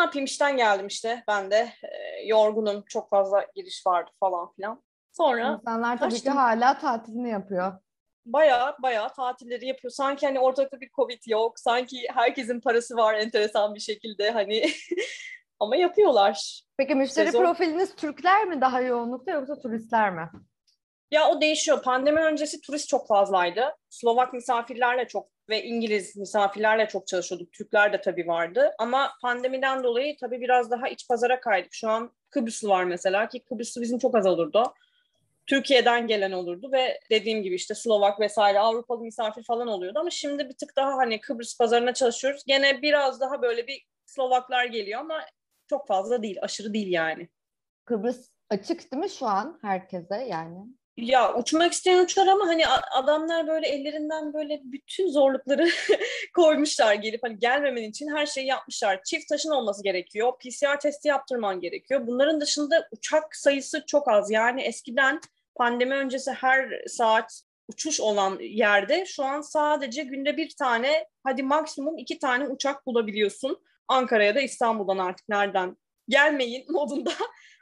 Yapayım işten geldim işte ben de e, yorgunum çok fazla giriş vardı falan filan. Sonra İnsanlar tabii kaçtım. ki hala tatilini yapıyor. baya baya tatilleri yapıyor. Sanki hani ortalıkta bir Covid yok. Sanki herkesin parası var enteresan bir şekilde hani ama yapıyorlar. Peki müşteri Sezon- profiliniz Türkler mi daha yoğunlukta yoksa turistler mi? Ya o değişiyor. Pandemi öncesi turist çok fazlaydı. Slovak misafirlerle çok ve İngiliz misafirlerle çok çalışıyorduk. Türkler de tabii vardı. Ama pandemiden dolayı tabii biraz daha iç pazara kaydık. Şu an Kıbrıslı var mesela ki Kıbrıslı bizim çok az olurdu. Türkiye'den gelen olurdu ve dediğim gibi işte Slovak vesaire Avrupalı misafir falan oluyordu. Ama şimdi bir tık daha hani Kıbrıs pazarına çalışıyoruz. Gene biraz daha böyle bir Slovaklar geliyor ama çok fazla değil, aşırı değil yani. Kıbrıs açık değil mi şu an herkese yani? Ya uçmak isteyen uçar ama hani adamlar böyle ellerinden böyle bütün zorlukları koymuşlar gelip hani gelmemen için her şeyi yapmışlar. Çift taşın olması gerekiyor. PCR testi yaptırman gerekiyor. Bunların dışında uçak sayısı çok az. Yani eskiden pandemi öncesi her saat uçuş olan yerde şu an sadece günde bir tane hadi maksimum iki tane uçak bulabiliyorsun. Ankara'ya da İstanbul'dan artık nereden gelmeyin modunda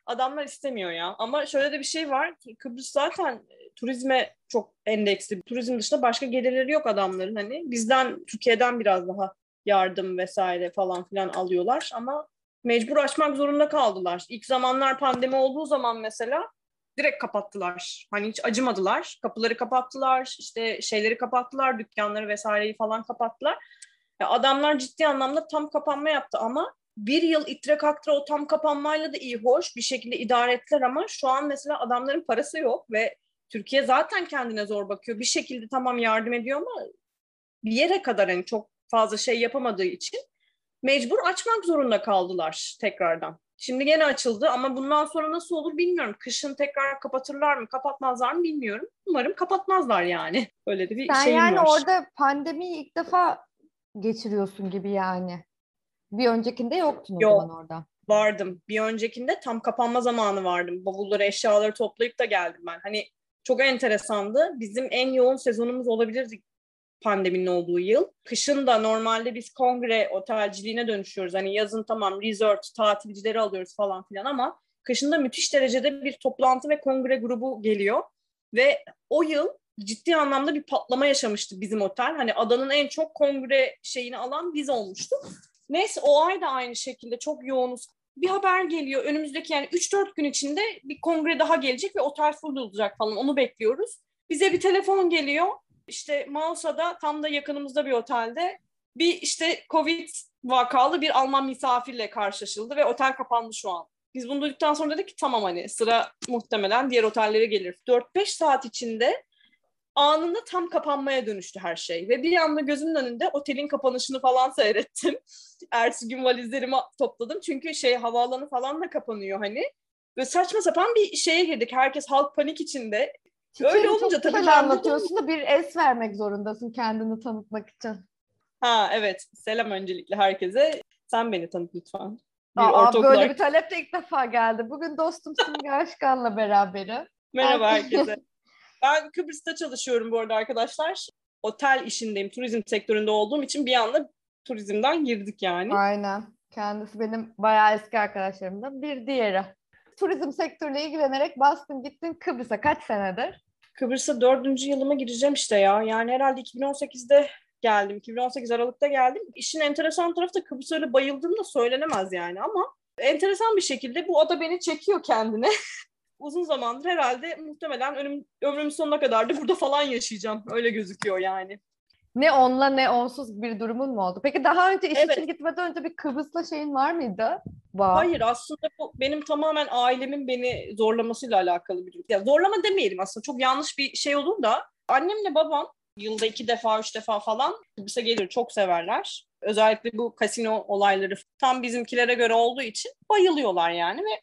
adamlar istemiyor ya. Ama şöyle de bir şey var ki Kıbrıs zaten e, turizme çok endeksli. Turizm dışında başka gelirleri yok adamların hani. Bizden Türkiye'den biraz daha yardım vesaire falan filan alıyorlar ama mecbur açmak zorunda kaldılar. İlk zamanlar pandemi olduğu zaman mesela direkt kapattılar. Hani hiç acımadılar. Kapıları kapattılar, işte şeyleri kapattılar, dükkanları vesaireyi falan kapattılar. Ya adamlar ciddi anlamda tam kapanma yaptı ama bir yıl itre kaktıra o tam kapanmayla da iyi hoş bir şekilde idare ettiler ama şu an mesela adamların parası yok ve Türkiye zaten kendine zor bakıyor. Bir şekilde tamam yardım ediyor ama bir yere kadar hani çok fazla şey yapamadığı için mecbur açmak zorunda kaldılar tekrardan. Şimdi gene açıldı ama bundan sonra nasıl olur bilmiyorum. Kışın tekrar kapatırlar mı, kapatmazlar mı bilmiyorum. Umarım kapatmazlar yani. Öyle de bir şeyim yani var. orada pandemiyi ilk defa geçiriyorsun gibi yani. Bir öncekinde yoktun o Yok. zaman orada. vardım. Bir öncekinde tam kapanma zamanı vardım. Bavulları, eşyaları toplayıp da geldim ben. Hani çok enteresandı. Bizim en yoğun sezonumuz olabilirdi pandeminin olduğu yıl. Kışın da normalde biz kongre otelciliğine dönüşüyoruz. Hani yazın tamam resort, tatilcileri alıyoruz falan filan ama kışın da müthiş derecede bir toplantı ve kongre grubu geliyor. Ve o yıl ciddi anlamda bir patlama yaşamıştı bizim otel. Hani adanın en çok kongre şeyini alan biz olmuştuk. Neyse o ay da aynı şekilde çok yoğunuz. Bir haber geliyor önümüzdeki yani 3-4 gün içinde bir kongre daha gelecek ve otel full olacak falan onu bekliyoruz. Bize bir telefon geliyor. İşte Mausa'da tam da yakınımızda bir otelde bir işte Covid vakalı bir Alman misafirle karşılaşıldı ve otel kapandı şu an. Biz bunu duyduktan sonra dedik ki tamam hani sıra muhtemelen diğer otellere gelir. 4-5 saat içinde anında tam kapanmaya dönüştü her şey. Ve bir anda gözümün önünde otelin kapanışını falan seyrettim. Ertesi gün valizlerimi topladım. Çünkü şey havaalanı falan da kapanıyor hani. Ve saçma sapan bir şeye girdik. Herkes halk panik içinde. Öyle Çiçeğim, olunca tabii ben anlatıyorsun da bir es vermek zorundasın kendini tanıtmak için. Ha evet. Selam öncelikle herkese. Sen beni tanıt lütfen. Bir Aa, böyle bir talep de ilk defa geldi. Bugün dostum Simge Aşkan'la beraberim. Merhaba herkese. Ben Kıbrıs'ta çalışıyorum bu arada arkadaşlar. Otel işindeyim. Turizm sektöründe olduğum için bir anda turizmden girdik yani. Aynen. Kendisi benim bayağı eski arkadaşlarımdan bir diğeri. Turizm sektörüyle ilgilenerek bastın gittin Kıbrıs'a kaç senedir? Kıbrıs'a dördüncü yılıma gireceğim işte ya. Yani herhalde 2018'de geldim. 2018 Aralık'ta geldim. İşin enteresan tarafı da Kıbrıs'a öyle bayıldığım da söylenemez yani ama enteresan bir şekilde bu ada beni çekiyor kendine. Uzun zamandır herhalde muhtemelen ölüm, ömrümün sonuna kadar da burada falan yaşayacağım. Öyle gözüküyor yani. Ne onla ne onsuz bir durumun mu oldu? Peki daha önce iş Evet. için gitmeden önce bir Kıbrıs'la şeyin var mıydı? Bağ. Hayır aslında bu benim tamamen ailemin beni zorlamasıyla alakalı bir durum. Ya zorlama demeyelim aslında çok yanlış bir şey olur da annemle babam yılda iki defa üç defa falan Kıbrıs'a gelir çok severler. Özellikle bu kasino olayları tam bizimkilere göre olduğu için bayılıyorlar yani ve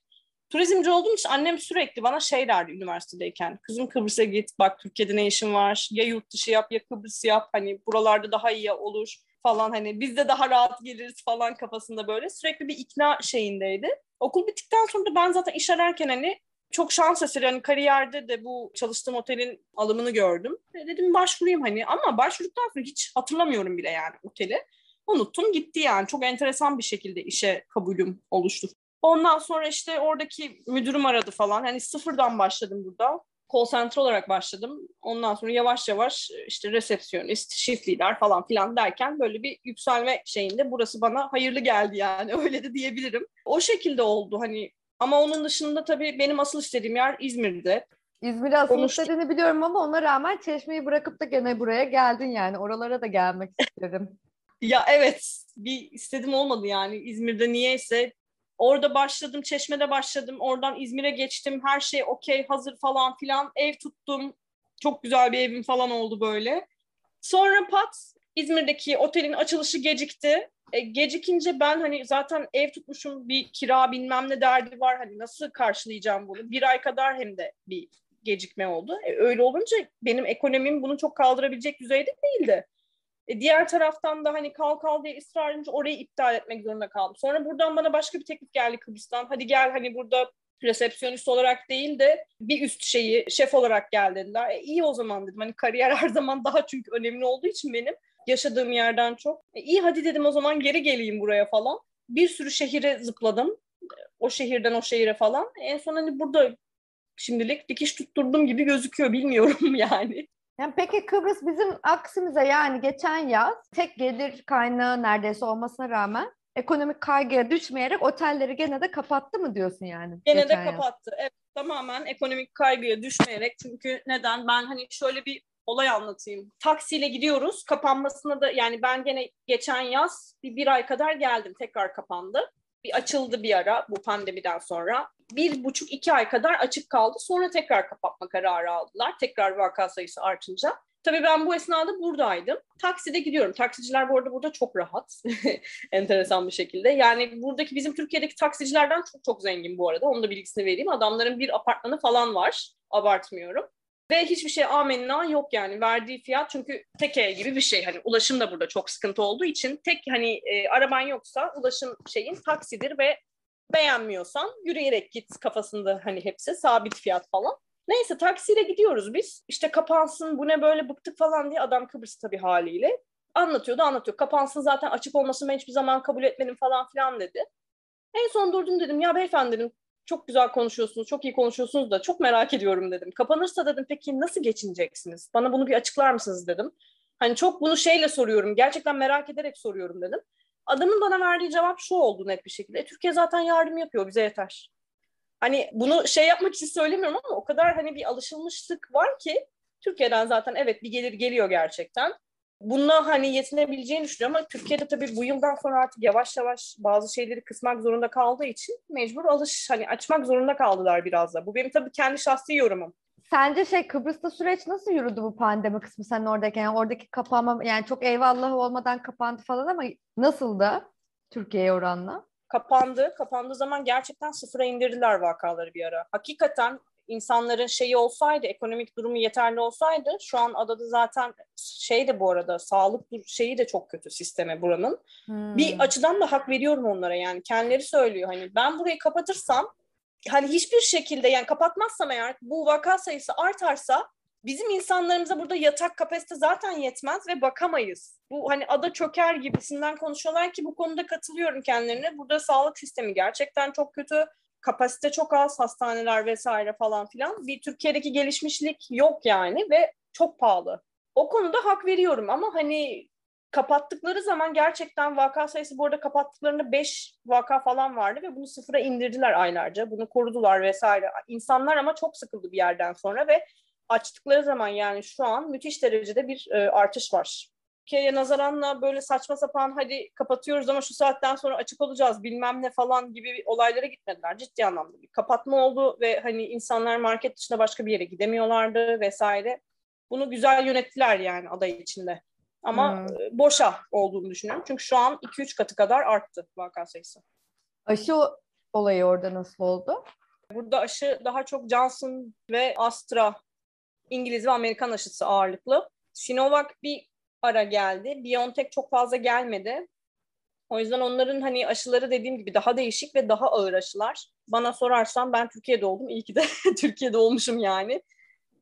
turizmci olduğum için annem sürekli bana şey derdi üniversitedeyken. Kızım Kıbrıs'a git bak Türkiye'de ne işin var ya yurt dışı yap ya Kıbrıs yap hani buralarda daha iyi olur falan hani biz de daha rahat geliriz falan kafasında böyle sürekli bir ikna şeyindeydi. Okul bittikten sonra da ben zaten iş ararken hani çok şans eseri hani kariyerde de bu çalıştığım otelin alımını gördüm. E dedim başvurayım hani ama başvurduktan sonra hiç hatırlamıyorum bile yani oteli. unuttum gitti yani. Çok enteresan bir şekilde işe kabulüm oluştu. Ondan sonra işte oradaki müdürüm aradı falan. Hani sıfırdan başladım burada. Call center olarak başladım. Ondan sonra yavaş yavaş işte resepsiyonist, shift lider falan filan derken böyle bir yükselme şeyinde burası bana hayırlı geldi yani öyle de diyebilirim. O şekilde oldu hani ama onun dışında tabii benim asıl istediğim yer İzmir'de. İzmir'e asıl Konuş... istediğini biliyorum ama ona rağmen Çeşme'yi bırakıp da gene buraya geldin yani. Oralara da gelmek istedim. ya evet bir istedim olmadı yani İzmir'de niyeyse Orada başladım, Çeşme'de başladım. Oradan İzmir'e geçtim. Her şey okey, hazır falan filan. Ev tuttum. Çok güzel bir evim falan oldu böyle. Sonra pat İzmir'deki otelin açılışı gecikti. E, gecikince ben hani zaten ev tutmuşum bir kira bilmem ne derdi var. Hani nasıl karşılayacağım bunu? Bir ay kadar hem de bir gecikme oldu. E, öyle olunca benim ekonomim bunu çok kaldırabilecek düzeyde değildi. E, diğer taraftan da hani kal kal diye ısrar edince orayı iptal etmek zorunda kaldım. Sonra buradan bana başka bir teklif geldi Kıbrıs'tan. Hadi gel hani burada resepsiyonist olarak değil de bir üst şeyi şef olarak gel dediler. E, iyi o zaman dedim. Hani kariyer her zaman daha çünkü önemli olduğu için benim yaşadığım yerden çok. E, iyi hadi dedim o zaman geri geleyim buraya falan. Bir sürü şehire zıpladım. O şehirden o şehire falan. En son hani burada şimdilik dikiş tutturdum gibi gözüküyor bilmiyorum yani. Yani peki Kıbrıs bizim aksimize yani geçen yaz tek gelir kaynağı neredeyse olmasına rağmen ekonomik kaygıya düşmeyerek otelleri gene de kapattı mı diyorsun yani? Gene de kapattı. Yaz. Evet tamamen ekonomik kaygıya düşmeyerek çünkü neden ben hani şöyle bir olay anlatayım. Taksiyle gidiyoruz. Kapanmasına da yani ben gene geçen yaz bir, bir ay kadar geldim. Tekrar kapandı. Bir açıldı bir ara bu pandemiden sonra bir buçuk iki ay kadar açık kaldı. Sonra tekrar kapatma kararı aldılar. Tekrar vaka sayısı artınca. Tabii ben bu esnada buradaydım. Takside gidiyorum. Taksiciler bu arada burada çok rahat. Enteresan bir şekilde. Yani buradaki bizim Türkiye'deki taksicilerden çok çok zengin bu arada. Onun da bilgisini vereyim. Adamların bir apartmanı falan var. Abartmıyorum. Ve hiçbir şey amenna yok yani verdiği fiyat çünkü tek ev gibi bir şey. Hani ulaşım da burada çok sıkıntı olduğu için tek hani e, araban yoksa ulaşım şeyin taksidir ve Beğenmiyorsan yürüyerek git kafasında hani hepsi sabit fiyat falan. Neyse taksiyle gidiyoruz biz. İşte kapansın bu ne böyle bıktık falan diye adam Kıbrıs tabii haliyle. Anlatıyordu anlatıyor. Kapansın zaten açık olmasını ben hiçbir zaman kabul etmedim falan filan dedi. En son durdum dedim ya beyefendi dedim çok güzel konuşuyorsunuz, çok iyi konuşuyorsunuz da çok merak ediyorum dedim. Kapanırsa dedim peki nasıl geçineceksiniz? Bana bunu bir açıklar mısınız dedim. Hani çok bunu şeyle soruyorum, gerçekten merak ederek soruyorum dedim. Adamın bana verdiği cevap şu oldu net bir şekilde. E, Türkiye zaten yardım yapıyor bize yeter. Hani bunu şey yapmak için söylemiyorum ama o kadar hani bir alışılmışlık var ki Türkiye'den zaten evet bir gelir geliyor gerçekten. Bununla hani yetinebileceğini düşünüyorum ama Türkiye'de tabii bu yıldan sonra artık yavaş yavaş bazı şeyleri kısmak zorunda kaldığı için mecbur alış hani açmak zorunda kaldılar biraz da. Bu benim tabii kendi şahsi yorumum. Sence şey Kıbrıs'ta süreç nasıl yürüdü bu pandemi kısmı sen oradayken? Yani oradaki kapanma yani çok eyvallah olmadan kapandı falan ama nasıldı Türkiye'ye oranla? Kapandı. Kapandığı zaman gerçekten sıfıra indirdiler vakaları bir ara. Hakikaten insanların şeyi olsaydı, ekonomik durumu yeterli olsaydı şu an adada zaten şey de bu arada sağlık şeyi de çok kötü sisteme buranın. Hmm. Bir açıdan da hak veriyorum onlara yani kendileri söylüyor hani ben burayı kapatırsam hani hiçbir şekilde yani kapatmazsam eğer bu vaka sayısı artarsa bizim insanlarımıza burada yatak kapasite zaten yetmez ve bakamayız. Bu hani ada çöker gibisinden konuşuyorlar ki bu konuda katılıyorum kendilerine. Burada sağlık sistemi gerçekten çok kötü. Kapasite çok az, hastaneler vesaire falan filan. Bir Türkiye'deki gelişmişlik yok yani ve çok pahalı. O konuda hak veriyorum ama hani kapattıkları zaman gerçekten vaka sayısı bu arada kapattıklarında 5 vaka falan vardı ve bunu sıfıra indirdiler aylarca. Bunu korudular vesaire. İnsanlar ama çok sıkıldı bir yerden sonra ve açtıkları zaman yani şu an müthiş derecede bir e, artış var. Türkiye'ye nazaranla böyle saçma sapan hadi kapatıyoruz ama şu saatten sonra açık olacağız bilmem ne falan gibi olaylara gitmediler. Ciddi anlamda bir kapatma oldu ve hani insanlar market dışında başka bir yere gidemiyorlardı vesaire. Bunu güzel yönettiler yani aday içinde. Ama hmm. E, boşa olduğunu düşünüyorum. Çünkü şu an 2-3 katı kadar arttı vaka sayısı. Aşı olayı orada nasıl oldu? Burada aşı daha çok Johnson ve Astra İngiliz ve Amerikan aşısı ağırlıklı. Sinovac bir ara geldi. BioNTech çok fazla gelmedi. O yüzden onların hani aşıları dediğim gibi daha değişik ve daha ağır aşılar. Bana sorarsan ben Türkiye'de oldum. İyi ki de Türkiye'de olmuşum yani.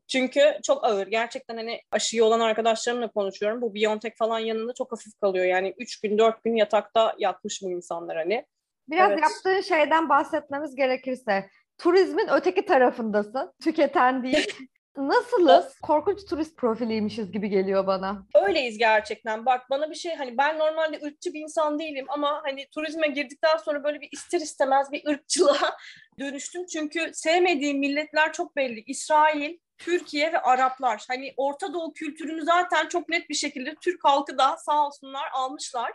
Çünkü çok ağır. Gerçekten hani aşıyı olan arkadaşlarımla konuşuyorum. Bu Biontech falan yanında çok hafif kalıyor. Yani 3 gün 4 gün yatakta yatmış bu insanlar hani. Biraz evet. yaptığın şeyden bahsetmemiz gerekirse turizmin öteki tarafındasın. Tüketen değil. Nasılız? Korkunç turist profiliymişiz gibi geliyor bana. Öyleyiz gerçekten. Bak bana bir şey hani ben normalde ırkçı bir insan değilim ama hani turizme girdikten sonra böyle bir ister istemez bir ırkçılığa dönüştüm. Çünkü sevmediğim milletler çok belli. İsrail, Türkiye ve Araplar. Hani Orta Doğu kültürünü zaten çok net bir şekilde Türk halkı da sağ olsunlar almışlar.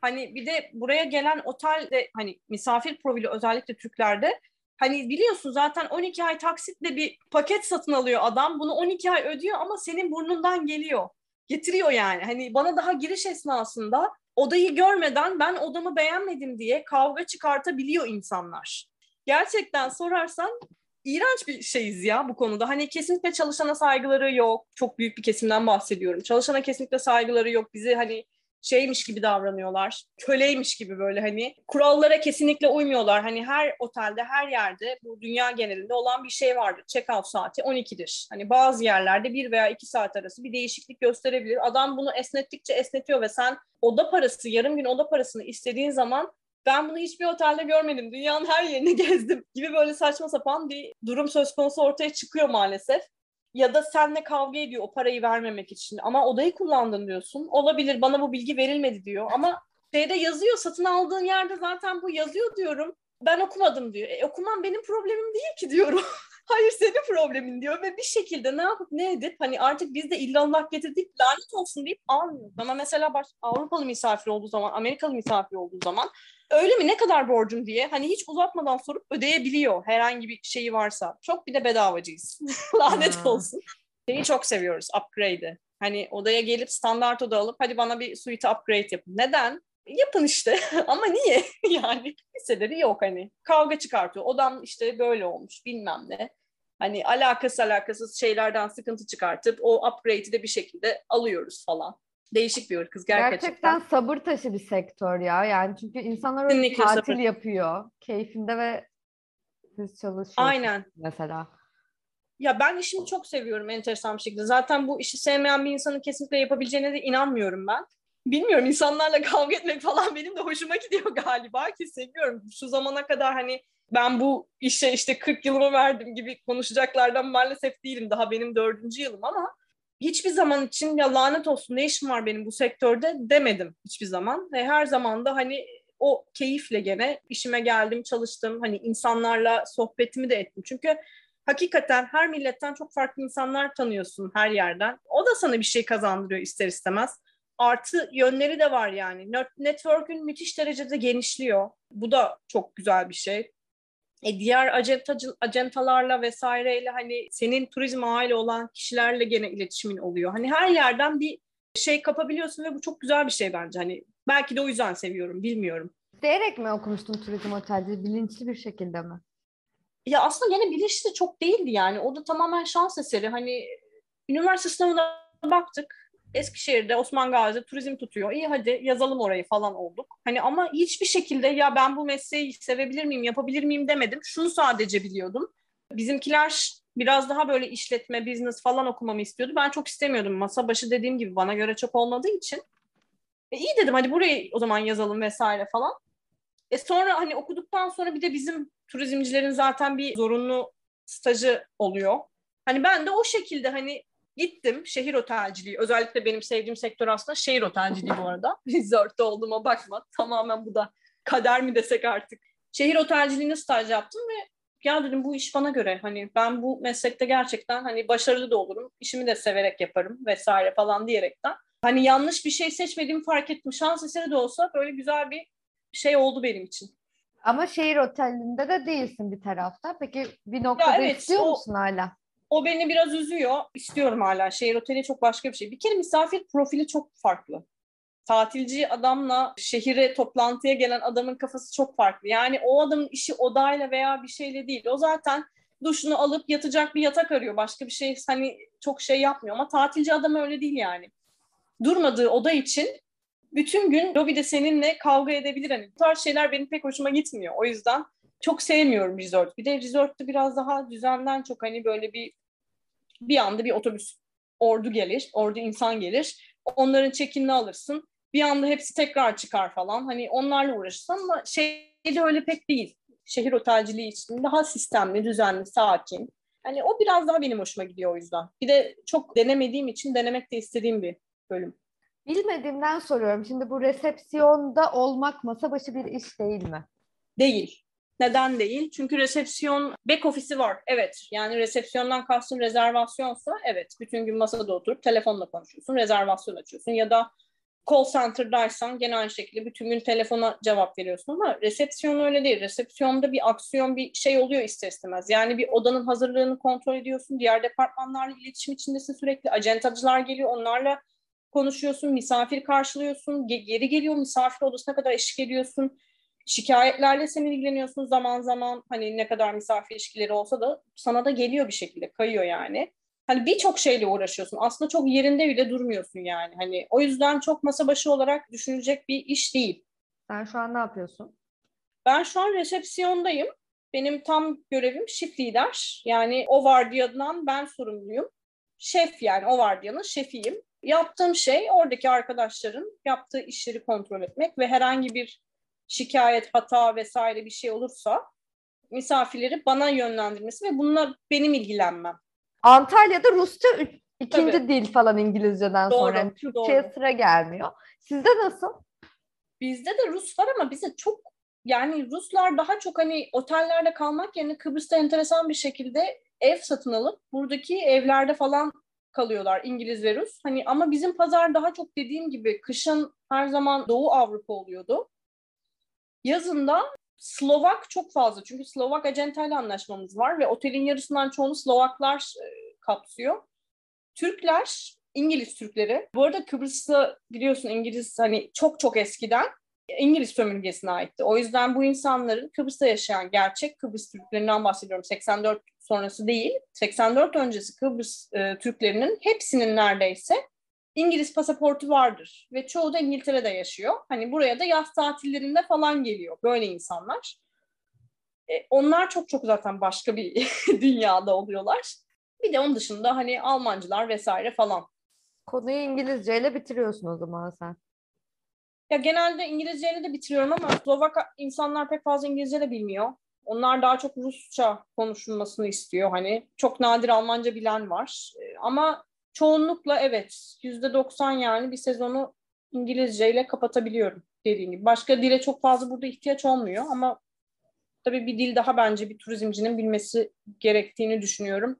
Hani bir de buraya gelen otelde hani misafir profili özellikle Türklerde Hani biliyorsun zaten 12 ay taksitle bir paket satın alıyor adam. Bunu 12 ay ödüyor ama senin burnundan geliyor. Getiriyor yani. Hani bana daha giriş esnasında odayı görmeden ben odamı beğenmedim diye kavga çıkartabiliyor insanlar. Gerçekten sorarsan iğrenç bir şeyiz ya bu konuda. Hani kesinlikle çalışana saygıları yok. Çok büyük bir kesimden bahsediyorum. Çalışana kesinlikle saygıları yok. Bizi hani şeymiş gibi davranıyorlar. Köleymiş gibi böyle hani kurallara kesinlikle uymuyorlar. Hani her otelde, her yerde bu dünya genelinde olan bir şey vardır. Check-out saati 12'dir. Hani bazı yerlerde bir veya iki saat arası bir değişiklik gösterebilir. Adam bunu esnettikçe esnetiyor ve sen oda parası, yarım gün oda parasını istediğin zaman ben bunu hiçbir otelde görmedim. Dünyanın her yerini gezdim gibi böyle saçma sapan bir durum söz konusu ortaya çıkıyor maalesef ya da senle kavga ediyor o parayı vermemek için ama odayı kullandın diyorsun. Olabilir bana bu bilgi verilmedi diyor ama şeyde yazıyor satın aldığın yerde zaten bu yazıyor diyorum. Ben okumadım diyor. E, okumam benim problemim değil ki diyorum. Hayır senin problemin diyor ve bir şekilde ne yapıp ne edip hani artık biz de illallah getirdik lanet olsun deyip almıyor. Ama mesela baş, Avrupalı misafir olduğu zaman, Amerikalı misafir olduğu zaman öyle mi ne kadar borcum diye hani hiç uzatmadan sorup ödeyebiliyor herhangi bir şeyi varsa. Çok bir de bedavacıyız. lanet hmm. olsun. Şeyi çok seviyoruz upgrade'i. Hani odaya gelip standart oda alıp hadi bana bir suite upgrade yapın. Neden? Yapın işte ama niye yani hisseleri yok hani kavga çıkartıyor odam işte böyle olmuş bilmem ne hani alakası alakasız şeylerden sıkıntı çıkartıp o upgrade'i de bir şekilde alıyoruz falan değişik bir kız gerçekten. Gerçekten sabır taşı bir sektör ya yani çünkü insanlar öyle tatil sabır. yapıyor keyfinde ve siz çalışıyorsunuz Aynen. mesela. Ya ben işimi çok seviyorum enteresan bir şekilde. Zaten bu işi sevmeyen bir insanın kesinlikle yapabileceğine de inanmıyorum ben bilmiyorum insanlarla kavga etmek falan benim de hoşuma gidiyor galiba ki seviyorum. Şu zamana kadar hani ben bu işe işte 40 yılımı verdim gibi konuşacaklardan maalesef değilim. Daha benim dördüncü yılım ama hiçbir zaman için ya lanet olsun ne işim var benim bu sektörde demedim hiçbir zaman. Ve her zaman da hani o keyifle gene işime geldim, çalıştım. Hani insanlarla sohbetimi de ettim. Çünkü hakikaten her milletten çok farklı insanlar tanıyorsun her yerden. O da sana bir şey kazandırıyor ister istemez artı yönleri de var yani. Network'ün müthiş derecede genişliyor. Bu da çok güzel bir şey. E diğer acentacı, acentalarla vesaireyle hani senin turizm aile olan kişilerle gene iletişimin oluyor. Hani her yerden bir şey kapabiliyorsun ve bu çok güzel bir şey bence. Hani belki de o yüzden seviyorum, bilmiyorum. Diyerek mi okumuştun turizm otelde? Bilinçli bir şekilde mi? Ya aslında gene bilinçli çok değildi yani. O da tamamen şans eseri. Hani üniversite sınavına baktık Eskişehir'de Osman Gazi turizm tutuyor. İyi hadi yazalım orayı falan olduk. Hani ama hiçbir şekilde ya ben bu mesleği sevebilir miyim, yapabilir miyim demedim. Şunu sadece biliyordum. Bizimkiler biraz daha böyle işletme, business falan okumamı istiyordu. Ben çok istemiyordum. Masa başı dediğim gibi bana göre çok olmadığı için. E iyi dedim hadi burayı o zaman yazalım vesaire falan. E sonra hani okuduktan sonra bir de bizim turizmcilerin zaten bir zorunlu stajı oluyor. Hani ben de o şekilde hani Gittim şehir otelciliği. Özellikle benim sevdiğim sektör aslında şehir otelciliği bu arada. Resort'ta olduğuma bakma. Tamamen bu da kader mi desek artık. Şehir otelciliğinde staj yaptım ve ya dedim bu iş bana göre. Hani ben bu meslekte gerçekten hani başarılı da olurum. İşimi de severek yaparım vesaire falan diyerekten. Hani yanlış bir şey seçmediğimi fark ettim. Şans eseri de olsa böyle güzel bir şey oldu benim için. Ama şehir otelinde de değilsin bir tarafta. Peki bir noktada ya evet, istiyor o, musun hala? O beni biraz üzüyor. İstiyorum hala. Şehir oteli çok başka bir şey. Bir kere misafir profili çok farklı. Tatilci adamla şehire toplantıya gelen adamın kafası çok farklı. Yani o adamın işi odayla veya bir şeyle değil. O zaten duşunu alıp yatacak bir yatak arıyor. Başka bir şey hani çok şey yapmıyor ama tatilci adam öyle değil yani. Durmadığı oda için bütün gün lobide seninle kavga edebilir. Hani bu tarz şeyler benim pek hoşuma gitmiyor. O yüzden çok sevmiyorum resort. Bir de resortta biraz daha düzenden çok hani böyle bir Bir anda bir otobüs ordu gelir, ordu insan gelir. Onların çekinini alırsın. Bir anda hepsi tekrar çıkar falan. Hani onlarla uğraşırsın ama şeyde öyle pek değil. Şehir otelciliği için daha sistemli, düzenli, sakin. Hani o biraz daha benim hoşuma gidiyor o yüzden. Bir de çok denemediğim için denemek de istediğim bir bölüm. Bilmediğimden soruyorum. Şimdi bu resepsiyonda olmak masa başı bir iş değil mi? Değil. Neden değil? Çünkü resepsiyon back ofisi var. Evet. Yani resepsiyondan kastım rezervasyonsa evet. Bütün gün masada oturup telefonla konuşuyorsun. Rezervasyon açıyorsun ya da call center'daysan gene aynı şekilde bütün gün telefona cevap veriyorsun ama resepsiyon öyle değil. Resepsiyonda bir aksiyon bir şey oluyor ister istemez. Yani bir odanın hazırlığını kontrol ediyorsun. Diğer departmanlarla iletişim içindesin sürekli. Acentacılar geliyor onlarla konuşuyorsun. Misafir karşılıyorsun. Geri geliyor misafir odasına kadar eşlik ediyorsun şikayetlerle sen ilgileniyorsun zaman zaman hani ne kadar misafir ilişkileri olsa da sana da geliyor bir şekilde kayıyor yani. Hani birçok şeyle uğraşıyorsun. Aslında çok yerinde bile durmuyorsun yani. Hani o yüzden çok masa başı olarak düşünülecek bir iş değil. Sen şu an ne yapıyorsun? Ben şu an resepsiyondayım. Benim tam görevim shift lider. Yani o vardiyadan ben sorumluyum. Şef yani o vardiyanın şefiyim. Yaptığım şey oradaki arkadaşların yaptığı işleri kontrol etmek ve herhangi bir şikayet, hata vesaire bir şey olursa misafirleri bana yönlendirmesi ve bununla benim ilgilenmem. Antalya'da Rusça ikinci Tabii. dil falan İngilizceden doğru, sonra. Yani Türkçe'ye doğru. sıra gelmiyor. Sizde nasıl? Bizde de Rus var ama bize çok yani Ruslar daha çok hani otellerde kalmak yerine Kıbrıs'ta enteresan bir şekilde ev satın alıp buradaki evlerde falan kalıyorlar İngiliz ve Rus. Hani ama bizim pazar daha çok dediğim gibi kışın her zaman Doğu Avrupa oluyordu. Yazında Slovak çok fazla. Çünkü Slovak acentayla anlaşmamız var ve otelin yarısından çoğunu Slovaklar e, kapsıyor. Türkler, İngiliz Türkleri. Bu arada Kıbrıs'ta biliyorsun İngiliz hani çok çok eskiden İngiliz sömürgesine aitti. O yüzden bu insanların Kıbrıs'ta yaşayan gerçek Kıbrıs Türklerinden bahsediyorum. 84 sonrası değil. 84 öncesi Kıbrıs e, Türklerinin hepsinin neredeyse İngiliz pasaportu vardır ve çoğu da İngiltere'de yaşıyor. Hani buraya da yaz tatillerinde falan geliyor böyle insanlar. E, onlar çok çok zaten başka bir dünyada oluyorlar. Bir de onun dışında hani Almancılar vesaire falan. Konuyu İngilizceyle bitiriyorsun o zaman sen. Ya genelde İngilizceyle de bitiriyorum ama Slovak insanlar pek fazla İngilizce de bilmiyor. Onlar daha çok Rusça konuşulmasını istiyor. Hani çok nadir Almanca bilen var. E, ama çoğunlukla evet yüzde doksan yani bir sezonu İngilizce ile kapatabiliyorum dediğim gibi. Başka dile çok fazla burada ihtiyaç olmuyor ama tabii bir dil daha bence bir turizmcinin bilmesi gerektiğini düşünüyorum.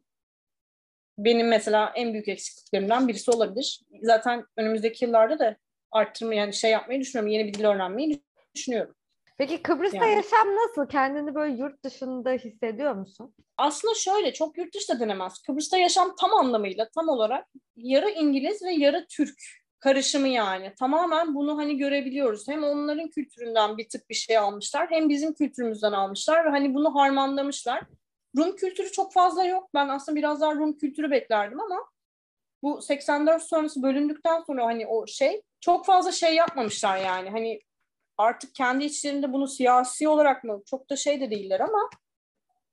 Benim mesela en büyük eksikliklerimden birisi olabilir. Zaten önümüzdeki yıllarda da arttırma yani şey yapmayı düşünüyorum. Yeni bir dil öğrenmeyi düşünüyorum. Peki Kıbrıs'ta yani. yaşam nasıl? Kendini böyle yurt dışında hissediyor musun? Aslında şöyle çok yurt dışı da denemez. Kıbrıs'ta yaşam tam anlamıyla tam olarak yarı İngiliz ve yarı Türk karışımı yani. Tamamen bunu hani görebiliyoruz. Hem onların kültüründen bir tık bir şey almışlar hem bizim kültürümüzden almışlar ve hani bunu harmanlamışlar. Rum kültürü çok fazla yok. Ben aslında biraz daha Rum kültürü beklerdim ama bu 84 sonrası bölündükten sonra hani o şey çok fazla şey yapmamışlar yani. Hani artık kendi içlerinde bunu siyasi olarak mı çok da şey de değiller ama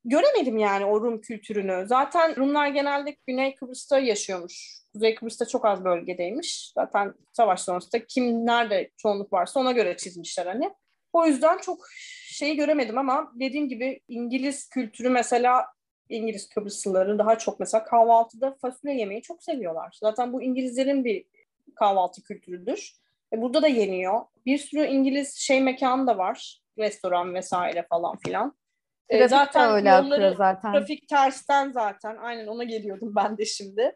göremedim yani o Rum kültürünü. Zaten Rumlar genelde Güney Kıbrıs'ta yaşıyormuş. Kuzey Kıbrıs'ta çok az bölgedeymiş. Zaten savaş sonrasında kim nerede çoğunluk varsa ona göre çizmişler hani. O yüzden çok şeyi göremedim ama dediğim gibi İngiliz kültürü mesela İngiliz Kıbrıslıları daha çok mesela kahvaltıda fasulye yemeyi çok seviyorlar. Zaten bu İngilizlerin bir kahvaltı kültürüdür. E, burada da yeniyor. Bir sürü İngiliz şey mekanı da var. Restoran vesaire falan filan. E, zaten öyle yolları, zaten. Trafik tersten zaten. Aynen ona geliyordum ben de şimdi.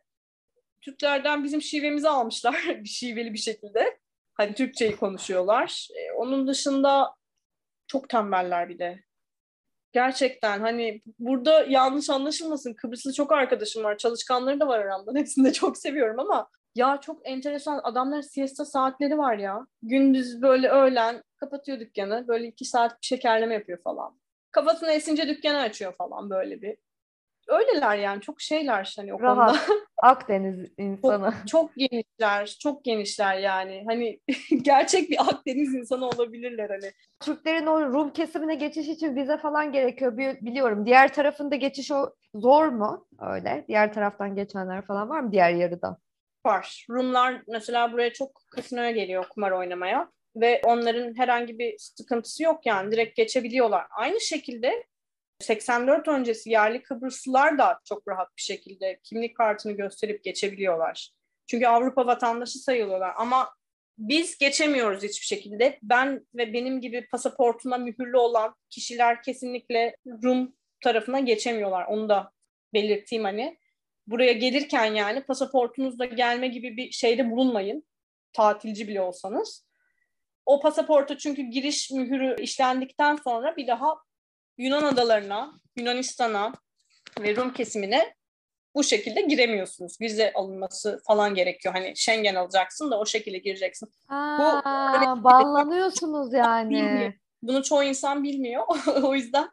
Türklerden bizim şivemizi almışlar bir şiveli bir şekilde. Hani Türkçeyi konuşuyorlar. Ee, onun dışında çok tembeller bir de. Gerçekten hani burada yanlış anlaşılmasın. Kıbrıslı çok arkadaşım var. Çalışkanları da var aramda. Hepsini de çok seviyorum ama ya çok enteresan adamlar siesta saatleri var ya. Gündüz böyle öğlen kapatıyor dükkanı. Böyle iki saat bir şekerleme yapıyor falan. Kafasını esince dükkanı açıyor falan böyle bir. öyleler yani çok şeyler hani o Rahat. konuda. Akdeniz insanı. Çok, çok genişler, çok genişler yani. Hani gerçek bir Akdeniz insanı olabilirler hani. Türklerin o Rum kesimine geçiş için vize falan gerekiyor bi- biliyorum. Diğer tarafında geçiş o zor mu öyle? Diğer taraftan geçenler falan var mı diğer yarıda? Var. Rumlar mesela buraya çok kasinoya geliyor kumar oynamaya ve onların herhangi bir sıkıntısı yok yani direkt geçebiliyorlar. Aynı şekilde 84 öncesi yerli Kıbrıslılar da çok rahat bir şekilde kimlik kartını gösterip geçebiliyorlar. Çünkü Avrupa vatandaşı sayılıyorlar ama biz geçemiyoruz hiçbir şekilde. Ben ve benim gibi pasaportuna mühürlü olan kişiler kesinlikle Rum tarafına geçemiyorlar. Onu da belirteyim hani. Buraya gelirken yani pasaportunuzla gelme gibi bir şeyde bulunmayın. Tatilci bile olsanız. O pasaporta çünkü giriş mühürü işlendikten sonra bir daha Yunan adalarına, Yunanistan'a ve Rum kesimine bu şekilde giremiyorsunuz. Vize alınması falan gerekiyor. Hani Schengen alacaksın da o şekilde gireceksin. Aa, banlanıyorsunuz yani. Bilmiyor. Bunu çoğu insan bilmiyor. o yüzden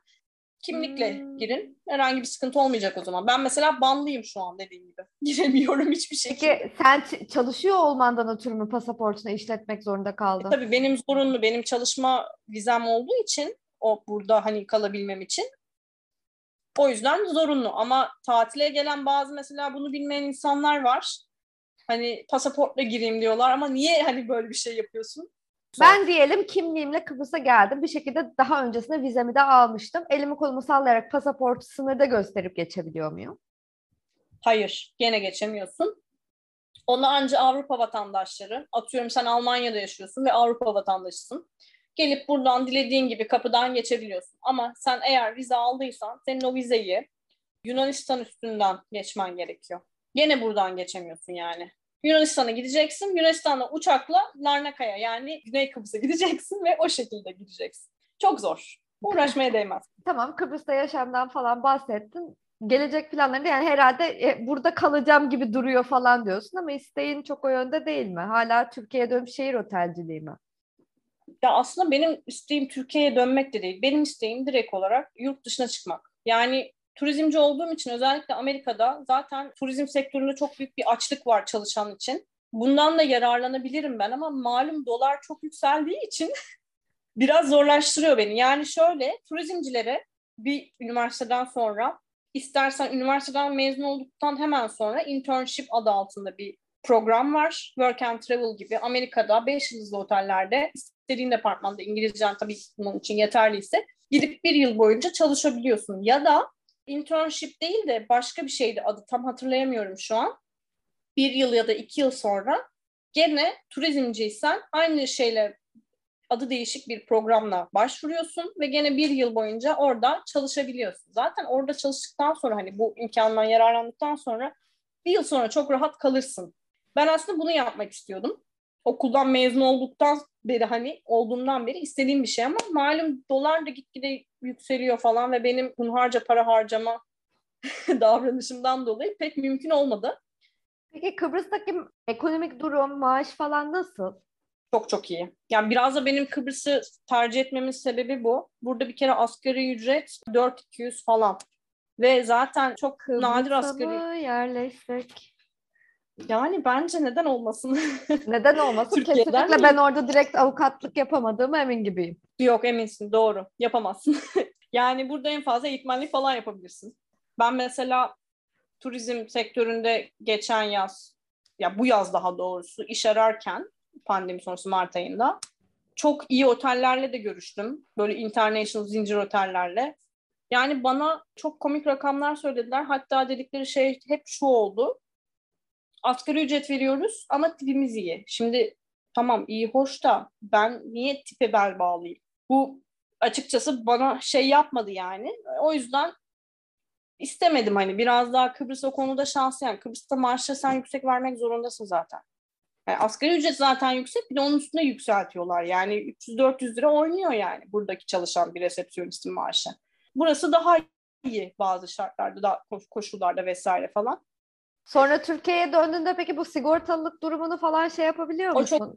kimlikle Hmm. girin. Herhangi bir sıkıntı olmayacak o zaman. Ben mesela banlıyım şu an dediğim gibi. Giremiyorum hiçbir şekilde. Peki sen çalışıyor olmandan ötürü mü pasaportunu işletmek zorunda kaldın? Tabii benim zorunlu, benim çalışma vizem olduğu için o burada hani kalabilmem için o yüzden zorunlu. Ama tatile gelen bazı mesela bunu bilmeyen insanlar var. Hani pasaportla gireyim diyorlar ama niye hani böyle bir şey yapıyorsun? Ben diyelim kimliğimle Kıbrıs'a geldim. Bir şekilde daha öncesinde vizemi de almıştım. Elimi kolumu sallayarak pasaportu sınırda gösterip geçebiliyor muyum? Hayır, gene geçemiyorsun. Onu anca Avrupa vatandaşları, atıyorum sen Almanya'da yaşıyorsun ve Avrupa vatandaşısın. Gelip buradan dilediğin gibi kapıdan geçebiliyorsun. Ama sen eğer vize aldıysan senin o vizeyi Yunanistan üstünden geçmen gerekiyor. Gene buradan geçemiyorsun yani. Yunanistan'a gideceksin. Yunanistan'la uçakla Larnaka'ya yani Güney Kıbrıs'a gideceksin ve o şekilde gideceksin. Çok zor. Uğraşmaya değmez. Tamam Kıbrıs'ta yaşamdan falan bahsettin. Gelecek planlarında yani herhalde e, burada kalacağım gibi duruyor falan diyorsun ama isteğin çok o yönde değil mi? Hala Türkiye'ye dönüp şehir otelciliği mi? Ya aslında benim isteğim Türkiye'ye dönmek de değil. Benim isteğim direkt olarak yurt dışına çıkmak. Yani turizmci olduğum için özellikle Amerika'da zaten turizm sektöründe çok büyük bir açlık var çalışan için. Bundan da yararlanabilirim ben ama malum dolar çok yükseldiği için biraz zorlaştırıyor beni. Yani şöyle turizmcilere bir üniversiteden sonra istersen üniversiteden mezun olduktan hemen sonra internship adı altında bir program var. Work and Travel gibi Amerika'da 5 yıldızlı otellerde istediğin departmanda İngilizcen tabii bunun için yeterliyse gidip bir yıl boyunca çalışabiliyorsun. Ya da internship değil de başka bir şeydi adı tam hatırlayamıyorum şu an. Bir yıl ya da iki yıl sonra gene turizmciysen aynı şeyle adı değişik bir programla başvuruyorsun ve gene bir yıl boyunca orada çalışabiliyorsun. Zaten orada çalıştıktan sonra hani bu imkandan yararlandıktan sonra bir yıl sonra çok rahat kalırsın. Ben aslında bunu yapmak istiyordum. Okuldan mezun olduktan beri hani olduğumdan beri istediğim bir şey ama malum dolar da gitgide yükseliyor falan ve benim hunharca para harcama davranışımdan dolayı pek mümkün olmadı. Peki Kıbrıs'taki ekonomik durum, maaş falan nasıl? Çok çok iyi. Yani biraz da benim Kıbrıs'ı tercih etmemin sebebi bu. Burada bir kere asgari ücret 4200 falan. Ve zaten çok nadir Kıbrıs'a asgari. mı yerleşsek? Yani bence neden olmasın? Neden olmasın? Türkiye'den Kesinlikle mi? ben orada direkt avukatlık yapamadığıma emin gibiyim. Yok eminsin doğru. Yapamazsın. yani burada en fazla eğitmenlik falan yapabilirsin. Ben mesela turizm sektöründe geçen yaz ya bu yaz daha doğrusu iş ararken pandemi sonrası Mart ayında çok iyi otellerle de görüştüm. Böyle international zincir otellerle. Yani bana çok komik rakamlar söylediler. Hatta dedikleri şey hep şu oldu. Asgari ücret veriyoruz ama tipimiz iyi. Şimdi tamam iyi hoş da ben niye tipe bel bağlayayım? Bu açıkçası bana şey yapmadı yani. O yüzden istemedim hani biraz daha Kıbrıs o konuda şanslı yani Kıbrıs'ta maaşları sen yüksek vermek zorundasın zaten. Yani asgari ücret zaten yüksek bir de onun üstüne yükseltiyorlar. Yani 300-400 lira oynuyor yani buradaki çalışan bir resepsiyonistin maaşı. Burası daha iyi bazı şartlarda, daha koşullarda vesaire falan. Sonra Türkiye'ye döndüğünde peki bu sigortalılık durumunu falan şey yapabiliyor O musun? çok-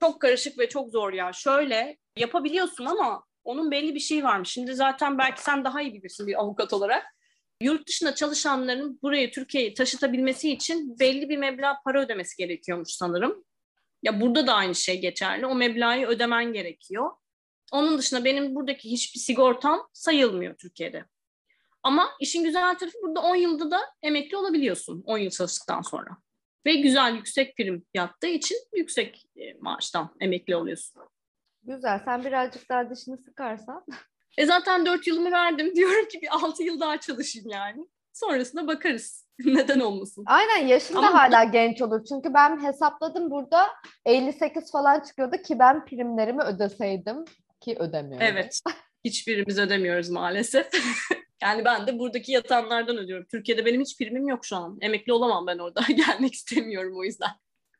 Çok karışık ve çok zor ya. Şöyle yapabiliyorsun ama onun belli bir şeyi varmış. Şimdi zaten belki sen daha iyi bilirsin bir avukat olarak. Yurt dışında çalışanların buraya Türkiye'yi taşıtabilmesi için belli bir meblağ para ödemesi gerekiyormuş sanırım. Ya burada da aynı şey geçerli. O meblağı ödemen gerekiyor. Onun dışında benim buradaki hiçbir sigortam sayılmıyor Türkiye'de. Ama işin güzel tarafı burada 10 yılda da emekli olabiliyorsun 10 yıl çalıştıktan sonra. Ve güzel yüksek prim yattığı için yüksek e, maaştan emekli oluyorsun. Güzel. Sen birazcık daha dişini sıkarsan. E zaten 4 yılımı verdim. Diyorum ki bir 6 yıl daha çalışayım yani. Sonrasında bakarız. Neden olmasın? Aynen yaşın da Ama- hala genç olur. Çünkü ben hesapladım burada 58 falan çıkıyordu ki ben primlerimi ödeseydim ki ödemiyorum. Evet. Hiçbirimiz ödemiyoruz maalesef. Yani ben de buradaki yatanlardan ödüyorum. Türkiye'de benim hiç primim yok şu an. Emekli olamam ben orada. Gelmek istemiyorum o yüzden.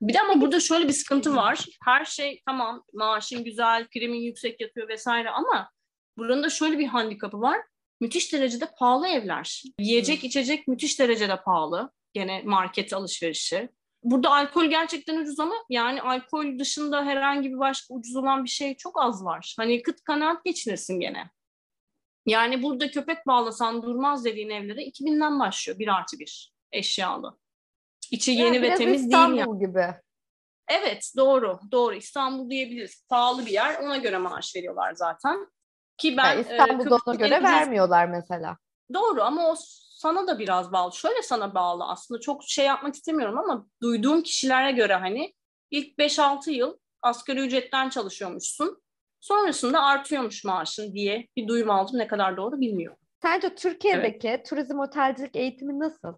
Bir de ama burada şöyle bir sıkıntı var. Her şey tamam maaşın güzel, primin yüksek yatıyor vesaire ama buranın da şöyle bir handikapı var. Müthiş derecede pahalı evler. Yiyecek, içecek müthiş derecede pahalı. Gene market alışverişi. Burada alkol gerçekten ucuz ama yani alkol dışında herhangi bir başka ucuz olan bir şey çok az var. Hani kıt kanaat geçinirsin gene. Yani burada köpek bağlasan durmaz dediğin evlere 2000'den başlıyor. Bir artı bir eşyalı. İçi Yani yeni ve biraz temiz değil İstanbul yani. gibi. Evet doğru doğru İstanbul diyebiliriz. Pahalı bir yer ona göre maaş veriyorlar zaten. Ki ben Yani e, İstanbul'da ona Kıbrıs'ta göre ucuz- vermiyorlar mesela. Doğru ama o sana da biraz bağlı. Şöyle sana bağlı aslında çok şey yapmak istemiyorum ama duyduğum kişilere göre hani ilk 5-6 yıl asgari ücretten çalışıyormuşsun. Sonrasında artıyormuş maaşın diye bir duyum aldım. Ne kadar doğru bilmiyorum. Sence Türkiye'deki turizm otelcilik eğitimi nasıl?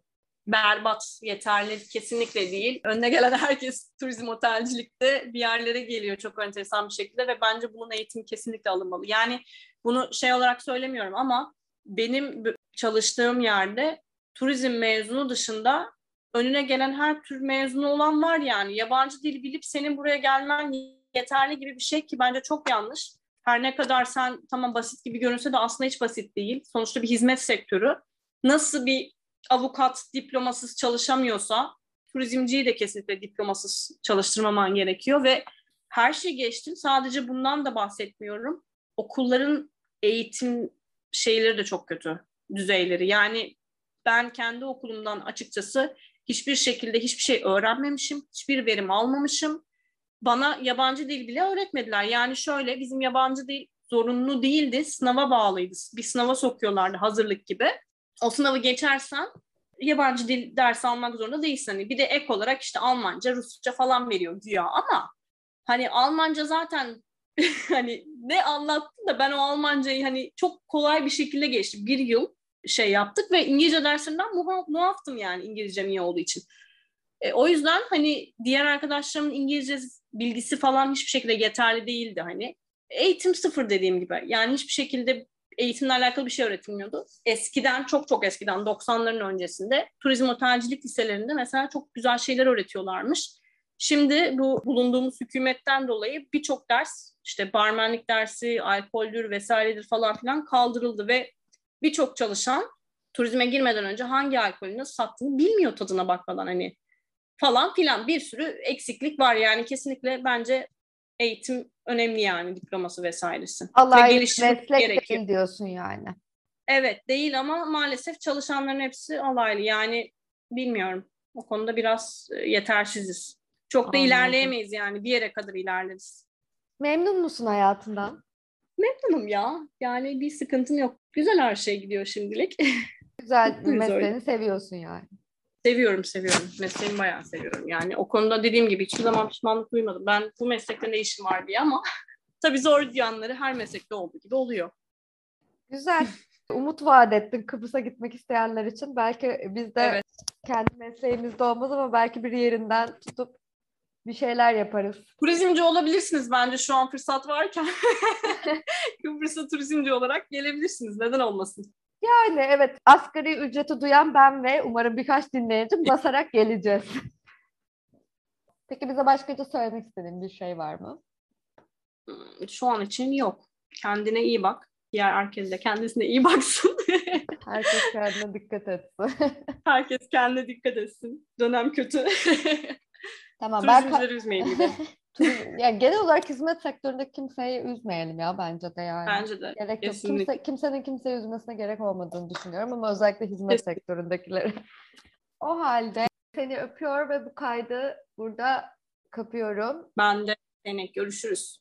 berbat, yeterli kesinlikle değil. Önüne gelen herkes turizm otelcilikte bir yerlere geliyor çok enteresan bir şekilde ve bence bunun eğitimi kesinlikle alınmalı. Yani bunu şey olarak söylemiyorum ama benim çalıştığım yerde turizm mezunu dışında önüne gelen her tür mezunu olan var yani. Yabancı dil bilip senin buraya gelmen yeterli gibi bir şey ki bence çok yanlış. Her ne kadar sen tamam basit gibi görünse de aslında hiç basit değil. Sonuçta bir hizmet sektörü. Nasıl bir avukat diplomasız çalışamıyorsa turizmciyi de kesinlikle diplomasız çalıştırmaman gerekiyor ve her şey geçtim. Sadece bundan da bahsetmiyorum. Okulların eğitim şeyleri de çok kötü düzeyleri. Yani ben kendi okulumdan açıkçası hiçbir şekilde hiçbir şey öğrenmemişim. Hiçbir verim almamışım. Bana yabancı dil bile öğretmediler. Yani şöyle bizim yabancı dil zorunlu değildi. Sınava bağlıydı. Bir sınava sokuyorlardı hazırlık gibi o sınavı geçersen yabancı dil dersi almak zorunda değilsin. Hani bir de ek olarak işte Almanca, Rusça falan veriyor güya ama hani Almanca zaten hani ne anlattı da ben o Almancayı hani çok kolay bir şekilde geçtim. Bir yıl şey yaptık ve İngilizce dersinden muha, muaftım yani İngilizcem iyi olduğu için. E, o yüzden hani diğer arkadaşlarımın İngilizce bilgisi falan hiçbir şekilde yeterli değildi hani. Eğitim sıfır dediğim gibi. Yani hiçbir şekilde eğitimle alakalı bir şey öğretilmiyordu. Eskiden, çok çok eskiden 90'ların öncesinde turizm otelcilik liselerinde mesela çok güzel şeyler öğretiyorlarmış. Şimdi bu bulunduğumuz hükümetten dolayı birçok ders işte barmenlik dersi, alkoldür vesairedir falan filan kaldırıldı ve birçok çalışan turizme girmeden önce hangi alkolü sattığını bilmiyor tadına bakmadan hani falan filan bir sürü eksiklik var yani kesinlikle bence eğitim önemli yani diploması vesairesi. Allah Ve meslek gerekiyor. değil diyorsun yani. Evet değil ama maalesef çalışanların hepsi alaylı. Yani bilmiyorum. O konuda biraz e, yetersiziz. Çok da Anladım. ilerleyemeyiz yani. Bir yere kadar ilerleriz. Memnun musun hayatından? Memnunum ya. Yani bir sıkıntım yok. Güzel her şey gidiyor şimdilik. Güzel mesleğini seviyorsun yani. Seviyorum, seviyorum. Mesleğimi bayağı seviyorum. Yani o konuda dediğim gibi hiçbir zaman pişmanlık duymadım. Ben bu meslekte ne işim var diye ama tabii zor yanları her meslekte olduğu gibi oluyor. Güzel. Umut vaat ettin Kıbrıs'a gitmek isteyenler için. Belki biz de Evet. kendi mesleğimizde olmaz ama belki bir yerinden tutup bir şeyler yaparız. Turizmci olabilirsiniz bence şu an fırsat varken. Kıbrıs'a turizmci olarak gelebilirsiniz. Neden olmasın? Yani evet asgari ücreti duyan ben ve umarım birkaç dinleyici basarak geleceğiz. Peki bize başkaca söylemek istediğin bir şey var mı? Hmm, Şu an için yok. Kendine iyi bak. Diğer herkes de kendisine iyi baksın. Herkes kendine dikkat etsin. herkes kendine dikkat etsin. Dönem kötü. tamam ben, Turizmcileri üzmeyin bir de. Yani genel olarak hizmet sektöründe kimseyi üzmeyelim ya bence de yani. Bence de. Gerek yok. Kesinlikle. Kimse, kimsenin kimseyi üzmesine gerek olmadığını düşünüyorum ama özellikle hizmet Kesinlikle. sektöründekileri. o halde seni öpüyor ve bu kaydı burada kapıyorum. Ben de seni görüşürüz.